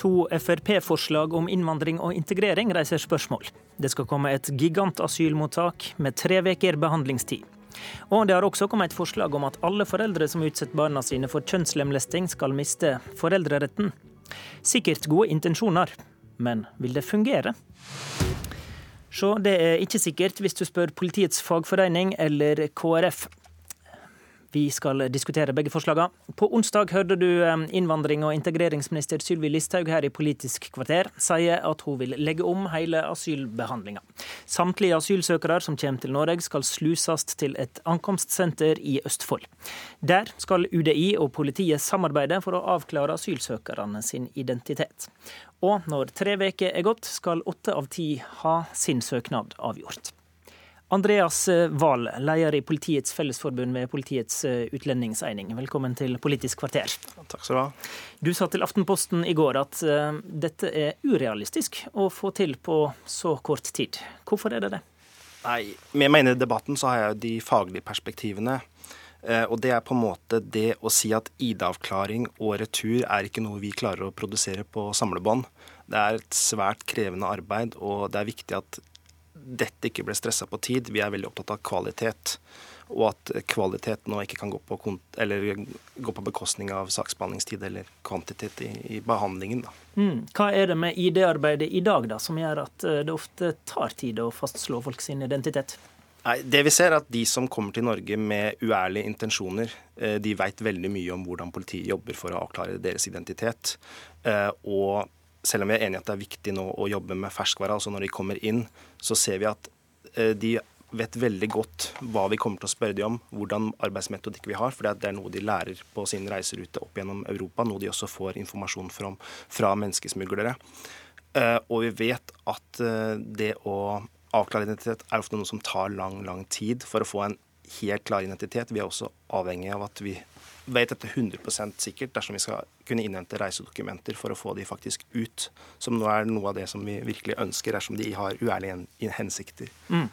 To Frp-forslag om innvandring og integrering reiser spørsmål. Det skal komme et gigantasylmottak med tre uker behandlingstid. Og det har også kommet et forslag om at alle foreldre som utsetter barna sine for kjønnslemlesting, skal miste foreldreretten. Sikkert gode intensjoner, men vil det fungere? Så det er ikke sikkert hvis du spør Politiets fagforening eller KrF. Vi skal diskutere begge forslagene. På onsdag hørte du innvandring- og integreringsminister Sylvi Listhaug her i Politisk kvarter si at hun vil legge om hele asylbehandlinga. Samtlige asylsøkere som kommer til Norge skal sluses til et ankomstsenter i Østfold. Der skal UDI og politiet samarbeide for å avklare asylsøkerne sin identitet. Og når tre uker er gått, skal åtte av ti ha sin søknad avgjort. Andreas Wahl, leder i Politiets Fellesforbund ved Politiets eh, utlendingseining. Velkommen til Politisk kvarter. Takk skal Du ha. Du sa til Aftenposten i går at uh, dette er urealistisk å få til på så kort tid. Hvorfor er det det? Nei, Med meg inne i debatten så har jeg de faglige perspektivene. Og det er på en måte det å si at ID-avklaring og retur er ikke noe vi klarer å produsere på samlebånd. Det er et svært krevende arbeid, og det er viktig at dette ikke ble stressa på tid. Vi er veldig opptatt av kvalitet. Og at kvalitet nå ikke kan gå på, gå på bekostning av saksbehandlingstid eller kvantitet i, i behandlingen. Mm. Hva er det med ID-arbeidet i dag da, som gjør at eh, det ofte tar tid å fastslå folk sin identitet? Nei, det vi ser er at De som kommer til Norge med uærlige intensjoner, eh, de vet veldig mye om hvordan politiet jobber for å avklare deres identitet. Eh, og selv om vi er enige at det er viktig nå å jobbe med ferskvare, altså når de kommer inn, så ser vi at eh, de vet veldig godt hva vi kommer til å spørre dem om, hvordan arbeidsmetodikk vi har. For det er noe de lærer på sin reiserute opp gjennom Europa, noe de også får informasjon fra, fra menneskesmuglere. Eh, og vi vet at eh, det å avklare identitet er ofte noe som tar lang, lang tid. For å få en helt klar identitet. Vi er også avhengig av at vi vet dette 100% sikkert dersom vi skal kunne innhente reisedokumenter for å få de faktisk ut. Som nå er noe av det som vi virkelig ønsker, dersom de har uærlige hensikter. Mm.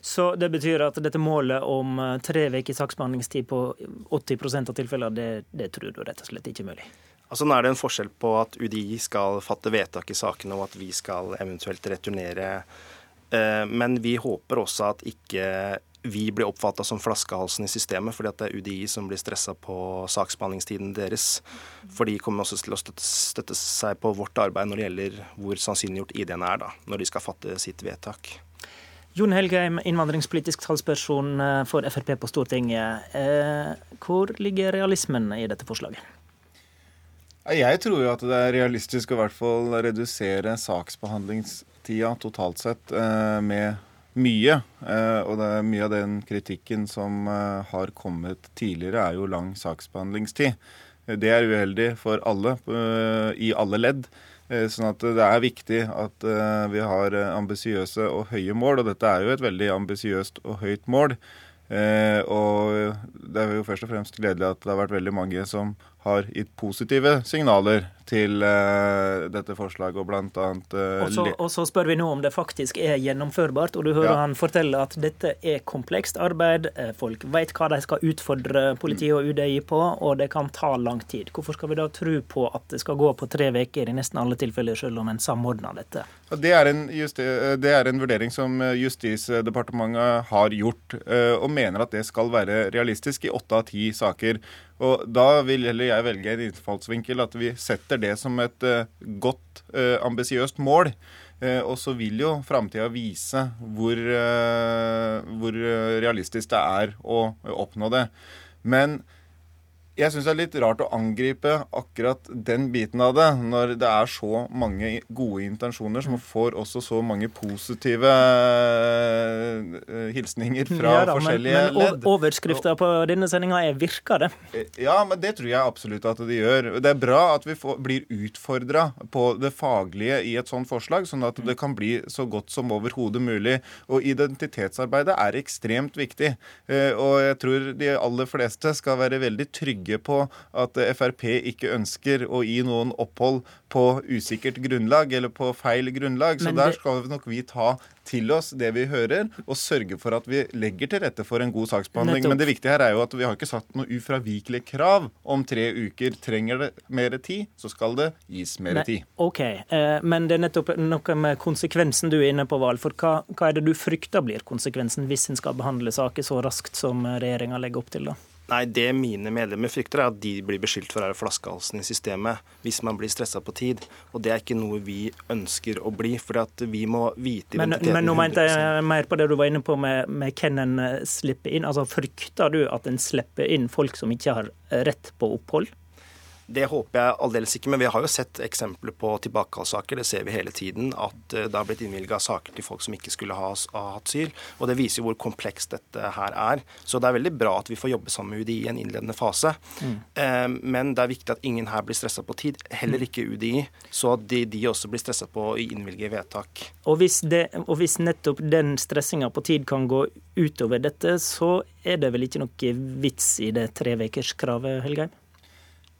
Så det betyr at dette målet om eh, tre uker saksbehandlingstid på 80% av tilfellene, det, det tror du rett og slett ikke er mulig? Altså Nå er det en forskjell på at UDI skal fatte vedtak i sakene, og at vi skal eventuelt returnere. Eh, men vi håper også at ikke vi blir oppfatta som flaskehalsen i systemet, fordi at det er UDI som blir stressa på saksbehandlingstiden deres. For de kommer også til å støtte, støtte, seg på vårt arbeid når det gjelder hvor sannsynliggjort ID-ene er, da, når de skal fatte sitt vedtak. Jon Helgheim, innvandringspolitisk talsperson eh, for Frp på Stortinget. Eh, hvor ligger realismen i dette forslaget? Jeg tror jo at det er realistisk å i hvert fall redusere saksbehandlingstida totalt sett eh, med mye. Eh, og det mye av den kritikken som eh, har kommet tidligere, er jo lang saksbehandlingstid. Det er uheldig for alle eh, i alle ledd. Sånn at det er viktig at vi har ambisiøse og høye mål. Og dette er jo et veldig ambisiøst og høyt mål. Og det er jo først og fremst gledelig at det har vært veldig mange som har gitt positive signaler til uh, dette forslaget, og blant annet uh, og, så, og, så, spør vi nå om det faktisk er gjennomførbart, og du hører ja. han fortelle at dette er komplekst arbeid. Eh, folk vet hva de skal utfordre politiet og UDI på, og det kan ta lang tid. Hvorfor skal vi da tro på at det skal gå på tre uker i nesten alle tilfeller, selv om en samordner dette? Det er, en, det er en vurdering som Justisdepartementet har gjort, og mener at det skal være realistisk i åtte av ti saker. Og Da vil heller jeg velge en innfallsvinkel at vi setter det som et uh, godt, uh, ambisiøst mål. Uh, og så vil jo framtida vise hvor, hvor realistisk det er å oppnå det. Men jeg syns det er litt rart å angripe akkurat den biten av det, når det er så mange gode intensjoner som får også så mange positive uh, hilsninger fra ja, da, forskjellige men, men ledd. Overskrifta på denne sendinga er 'virker det'? Eh, ja, men det tror jeg absolutt at det gjør. Det er bra at vi får, blir utfordra på det faglige i et sånt forslag, sånn at det kan bli så godt som overhodet mulig. Og identitetsarbeidet er ekstremt viktig. Uh, og jeg tror de aller fleste skal være veldig trygge trygge på at Frp ikke ønsker å gi noen opphold på usikkert grunnlag eller på feil grunnlag. Så det... der skal nok vi ta til oss det vi hører, og sørge for at vi legger til rette for en god saksbehandling. Nettopp. Men det viktige her er jo at vi har ikke satt noe ufravikelig krav om tre uker. Trenger det mer tid, så skal det gis mer Nei, tid. OK, eh, men det er nettopp noe med konsekvensen du er inne på, Val. For hva, hva er det du frykter blir konsekvensen hvis en skal behandle saker så raskt som regjeringa legger opp til? da? Nei, Det mine medlemmer frykter, er at de blir beskyldt for å være flaskehalsen i systemet hvis man blir stressa på tid. Og det er ikke noe vi ønsker å bli. For at vi må vite Men, identiteten men nå mente jeg mer på det du var inne på med, med hvem en slipper inn. Altså, Frykter du at en slipper inn folk som ikke har rett på opphold? Det håper jeg aldeles ikke, men vi har jo sett eksempler på tilbakekallssaker. Det ser vi hele tiden. At eh, det har blitt innvilga saker til folk som ikke skulle ha, ha hatt asyl. Og det viser jo hvor komplekst dette her er. Så det er veldig bra at vi får jobbe sammen med UDI i en innledende fase. Eh, men det er viktig at ingen her blir stressa på tid. Heller ikke UDI. Så at de, de også blir stressa på å innvilge vedtak. Og hvis, det, og hvis nettopp den stressinga på tid kan gå utover dette, så er det vel ikke noe vits i det trevekerskravet, Helgeim?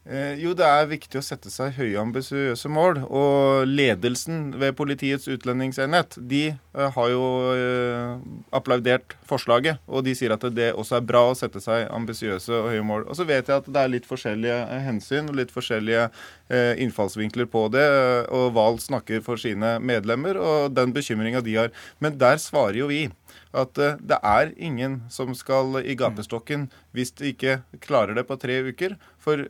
Eh, jo, det er viktig å sette seg høye ambisiøse mål. Og ledelsen ved Politiets utlendingsenhet de eh, har jo eh, applaudert forslaget. Og de sier at det også er bra å sette seg ambisiøse og høye mål. Og så vet jeg at det er litt forskjellige hensyn og litt forskjellige innfallsvinkler på det. Og Wahl snakker for sine medlemmer og den bekymringa de har. Men der svarer jo vi at det er ingen som skal i gapestokken hvis de ikke klarer det på tre uker. For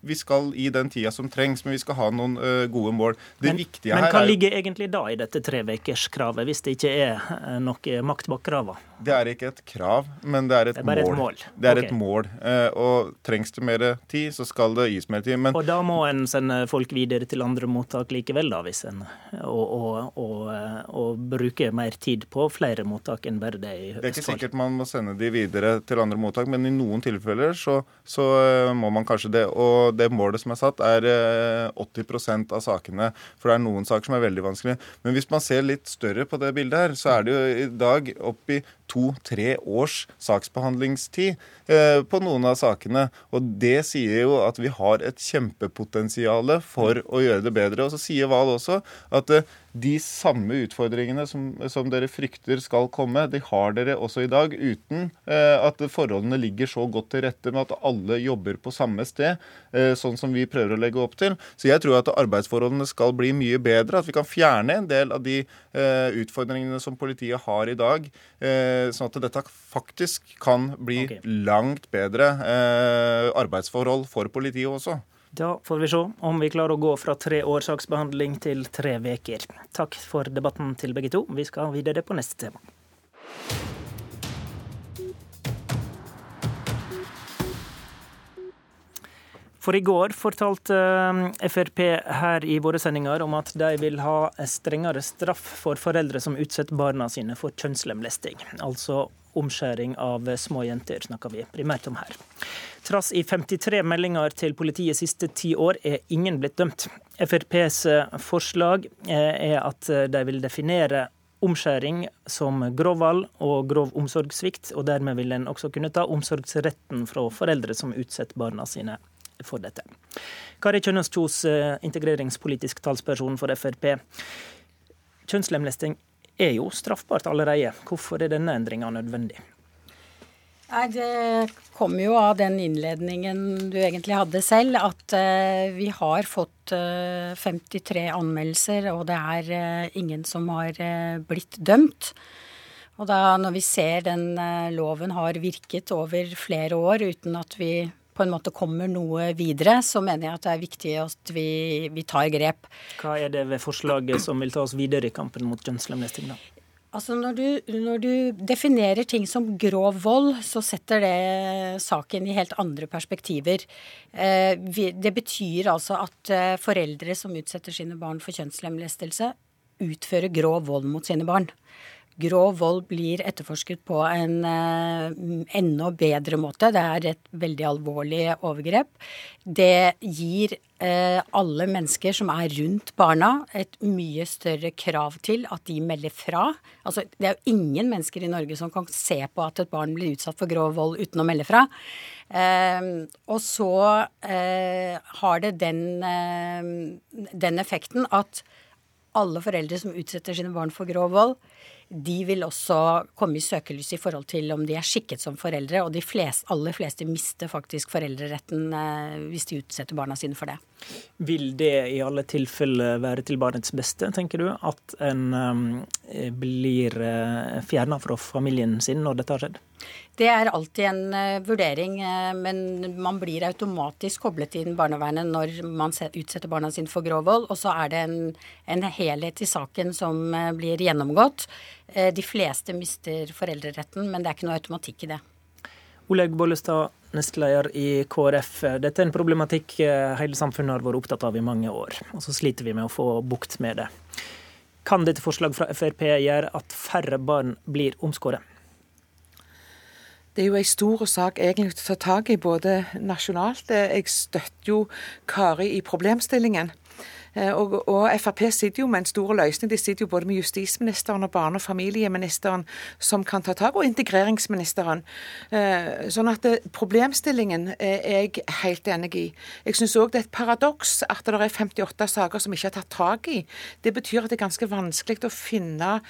vi skal i den tida som trengs, men vi skal ha noen uh, gode mål. Det Men, viktige men her er Men hva ligger egentlig da i dette trevekerskravet, hvis det ikke er eh, noe makt bak kravene? Det er ikke et krav, men det er et Det er bare et mål. mål. Det er okay. et mål. Uh, og trengs det mer tid, så skal det gis mer tid. Men Og da må en sende folk videre til andre mottak likevel, da, hvis en og, og, og, og bruke mer tid på flere mottak enn bare det i Det er ikke sikkert man må sende de videre til andre mottak, men i noen tilfeller så, så uh, må man kanskje det. Og det målet som er satt, er eh, 80% av sakene. For det er noen saker som er veldig vanskelige. Men hvis man ser litt større på det bildet her, så er det jo i dag oppi to-tre års saksbehandlingstid eh, på noen av sakene. Og det sier jo at vi har et kjempepotensial for å gjøre det bedre. Og så sier Wahl også at eh, de samme utfordringene som, som dere frykter skal komme, de har dere også i dag, uten eh, at forholdene ligger så godt til rette med at alle jobber på samme sted, eh, sånn som vi prøver å legge opp til. Så jeg tror at arbeidsforholdene skal bli mye bedre, at vi kan fjerne en del av de eh, utfordringene som politiet har i dag, eh, sånn at dette faktisk kan bli okay. langt bedre eh, arbeidsforhold for politiet også. Da får vi se om vi klarer å gå fra tre års saksbehandling til tre veker. Takk for debatten til begge to. Vi skal videre på neste tema. For i går fortalte eh, Frp her i våre sendinger om at de vil ha strengere straff for foreldre som utsetter barna sine for kjønnslemlesting. Altså omskjæring av små jenter, snakker vi primært om her. Trass i 53 meldinger til politiet siste ti år er ingen blitt dømt. FrPs forslag eh, er at de vil definere omskjæring som grov vold og grov omsorgssvikt, og dermed vil en også kunne ta omsorgsretten fra foreldre som utsetter barna sine for dette. Kari Kjønaas Kjos, eh, integreringspolitisk talsperson for Frp. Kjønnslemlesting er jo straffbart allerede. Hvorfor er denne endringa nødvendig? Nei, Det kommer jo av den innledningen du egentlig hadde selv, at uh, vi har fått uh, 53 anmeldelser, og det er uh, ingen som har eh, blitt dømt. Og da når vi ser den eh, loven har virket over flere år uten at vi på en måte kommer noe videre, så mener jeg at det er viktig at vi, vi tar grep. Hva er det ved forslaget som vil ta oss videre i kampen mot kjønnslemlesting, da? Altså når du, når du definerer ting som grov vold, så setter det saken i helt andre perspektiver. Eh, det betyr altså at eh, foreldre som utsetter sine barn for kjønnslemlestelse, utfører grov vold mot sine barn. Grov vold blir etterforsket på en eh, enda bedre måte. Det er et veldig alvorlig overgrep. Det gir eh, alle mennesker som er rundt barna, et mye større krav til at de melder fra. Altså, det er jo ingen mennesker i Norge som kan se på at et barn blir utsatt for grov vold uten å melde fra. Eh, og så eh, har det den, eh, den effekten at alle foreldre som utsetter sine barn for grov vold, de vil også komme i søkelyset i forhold til om de er skikket som foreldre, og de flest, aller fleste mister faktisk foreldreretten eh, hvis de utsetter barna sine for det. Vil det i alle tilfeller være til barnets beste, tenker du, at en um, blir uh, fjerna fra familien sin når dette har skjedd? Det er alltid en vurdering, men man blir automatisk koblet inn barnevernet når man utsetter barna sine for grov vold. Og så er det en, en helhet i saken som blir gjennomgått. De fleste mister foreldreretten, men det er ikke noe automatikk i det. Oleg Bollestad, nestleder i KrF. Dette er en problematikk hele samfunnet har vært opptatt av i mange år, og så sliter vi med å få bukt med det. Kan dette forslaget fra Frp gjøre at færre barn blir omskåret? Det er jo en stor sak egentlig å ta tak i, både nasjonalt. Jeg støtter jo Kari i problemstillingen. Eh, og, og, Frp sitter jo med en stor løsning. De sitter jo både med justisministeren og barne- og familieministeren som kan ta tak, og integreringsministeren. Eh, sånn at det, problemstillingen er jeg helt enig i. Jeg syns òg det er et paradoks at det er 58 saker som ikke er tatt tak i. Det betyr at det er ganske vanskelig å finne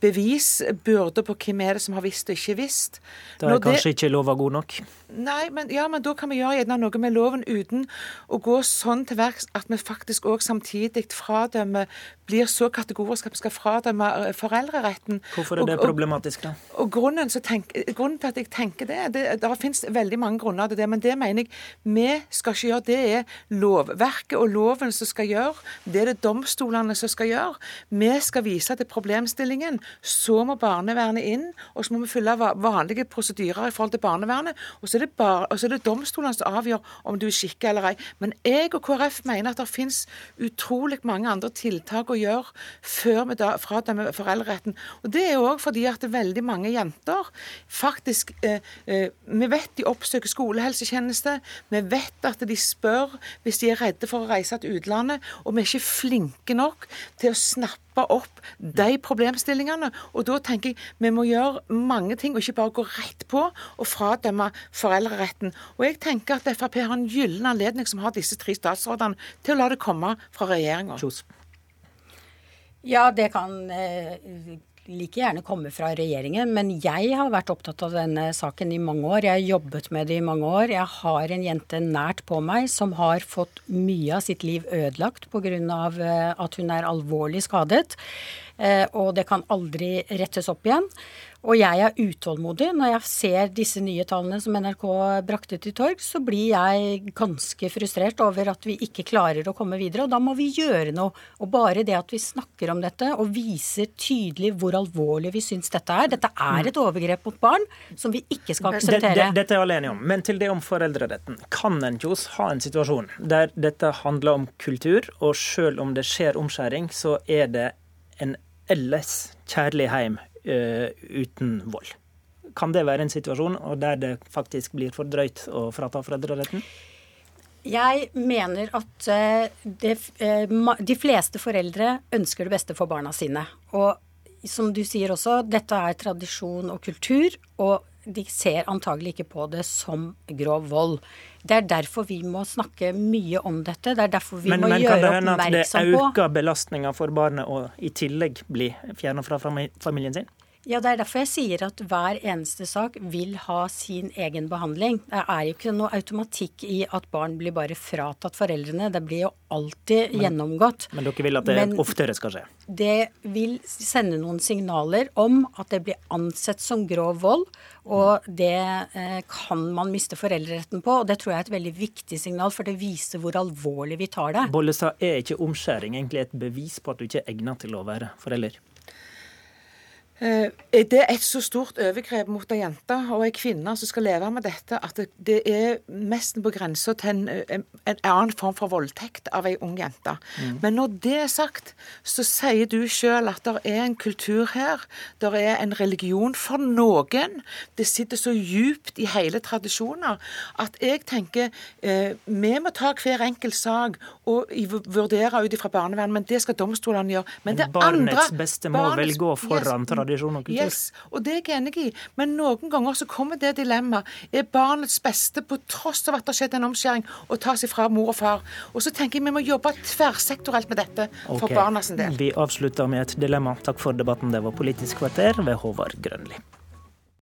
bevis bevisbyrde på hvem er det som har visst og ikke visst. Da er kanskje det, ikke lova god nok? Nei, men, ja, men da kan vi gjøre gjerne noe med loven uten å gå sånn til verks at vi faktisk òg samtidig fradømmer blir så kategorisk at vi skal fradømme eh, foreldreretten. Hvorfor er det og, problematisk, da? Og, og grunnen, tenk, grunnen, til at jeg tenker det, det Det finnes veldig mange grunner til det, men det mener jeg vi skal ikke gjøre. Det er lovverket og loven som skal gjøre. Det er det domstolene som skal gjøre. Vi skal vise til problemstillingen. Så må barnevernet inn, og så må vi følge vanlige prosedyrer i forhold til barnevernet. Og så er det, bar, og så er det domstolene som avgjør om du er skikka eller ei. Men jeg og KrF mener at det finnes utrolig mange andre tiltak å gjøre før vi da fradømmer foreldreretten. Og Det er òg fordi at veldig mange jenter faktisk eh, eh, Vi vet de oppsøker skolehelsetjeneste. Vi vet at de spør hvis de er redde for å reise til utlandet. Og vi er ikke flinke nok til å snappe opp de problemstillingene. Og da tenker jeg vi må gjøre mange ting, og ikke bare gå rett på og fradømme foreldreretten. Og jeg tenker at Frp har en gyllen anledning som har disse tre statsrådene, til å la det komme fra regjeringa. Ja, det kan eh, like gjerne komme fra regjeringen, men jeg har vært opptatt av denne saken i mange år. Jeg har jobbet med det i mange år. Jeg har en jente nært på meg som har fått mye av sitt liv ødelagt pga. Eh, at hun er alvorlig skadet. Eh, og det kan aldri rettes opp igjen. Og jeg er utålmodig. Når jeg ser disse nye tallene som NRK brakte til torg, så blir jeg ganske frustrert over at vi ikke klarer å komme videre. Og da må vi gjøre noe. Og bare det at vi snakker om dette og viser tydelig hvor alvorlig vi syns dette er. Dette er et overgrep mot barn som vi ikke skal akseptere. Dette er jeg alene om. Men til det om foreldreretten. Kan en Kjos ha en situasjon der dette handler om kultur, og selv om det skjer omskjæring, så er det en ellers kjærlig heim uten vold. Kan det være en situasjon der det faktisk blir for drøyt å frata foreldreretten? Jeg mener at uh, det, uh, de fleste foreldre ønsker det beste for barna sine. Og som du sier også, dette er tradisjon og kultur. og de ser antagelig ikke på det som grov vold. Det er derfor vi må snakke mye om dette. Det er derfor vi men, må men, gjøre oppmerksom på Men kan det hende at det øker belastninga for barnet å i tillegg bli fjerna fra familien sin? Ja, Det er derfor jeg sier at hver eneste sak vil ha sin egen behandling. Det er jo ikke noe automatikk i at barn blir bare fratatt foreldrene. Det blir jo alltid men, gjennomgått. Men dere vil at det men oftere skal skje? Det vil sende noen signaler om at det blir ansett som grov vold. Og det eh, kan man miste foreldreretten på. Og det tror jeg er et veldig viktig signal, for det viser hvor alvorlig vi tar det. Bollestad, er ikke omskjæring egentlig et bevis på at du ikke er egnet til å være forelder? Eh, er et så stort overgrep mot ei jente og ei kvinne som skal leve med dette, at det, det er nesten på grensa til en, en, en, annen form for voldtekt av ei ung jente. Mm. Men når det er sagt, så sier du sjøl at det er en kultur her. Det er en religion for noen. Det sitter så djupt i hele tradisjoner at jeg tenker eh, vi må ta hver enkelt sak og vurdere ut ifra barnevernet, men det skal domstolene gjøre. Men, men barnets andre, beste må vel gå foran tradisjonen? Tradisjon og kultur. Yes, og det er jeg enig i. Men noen ganger så kommer det dilemmaet. Er barnets beste, på tross av at det har skjedd en omskjæring, å tas ifra mor og far? Og så tenker jeg vi må jobbe tverrsektorelt med dette for okay. barna sin del. Vi avslutter med et dilemma. Takk for debatten. Det var Politisk kvarter ved Håvard Grønli.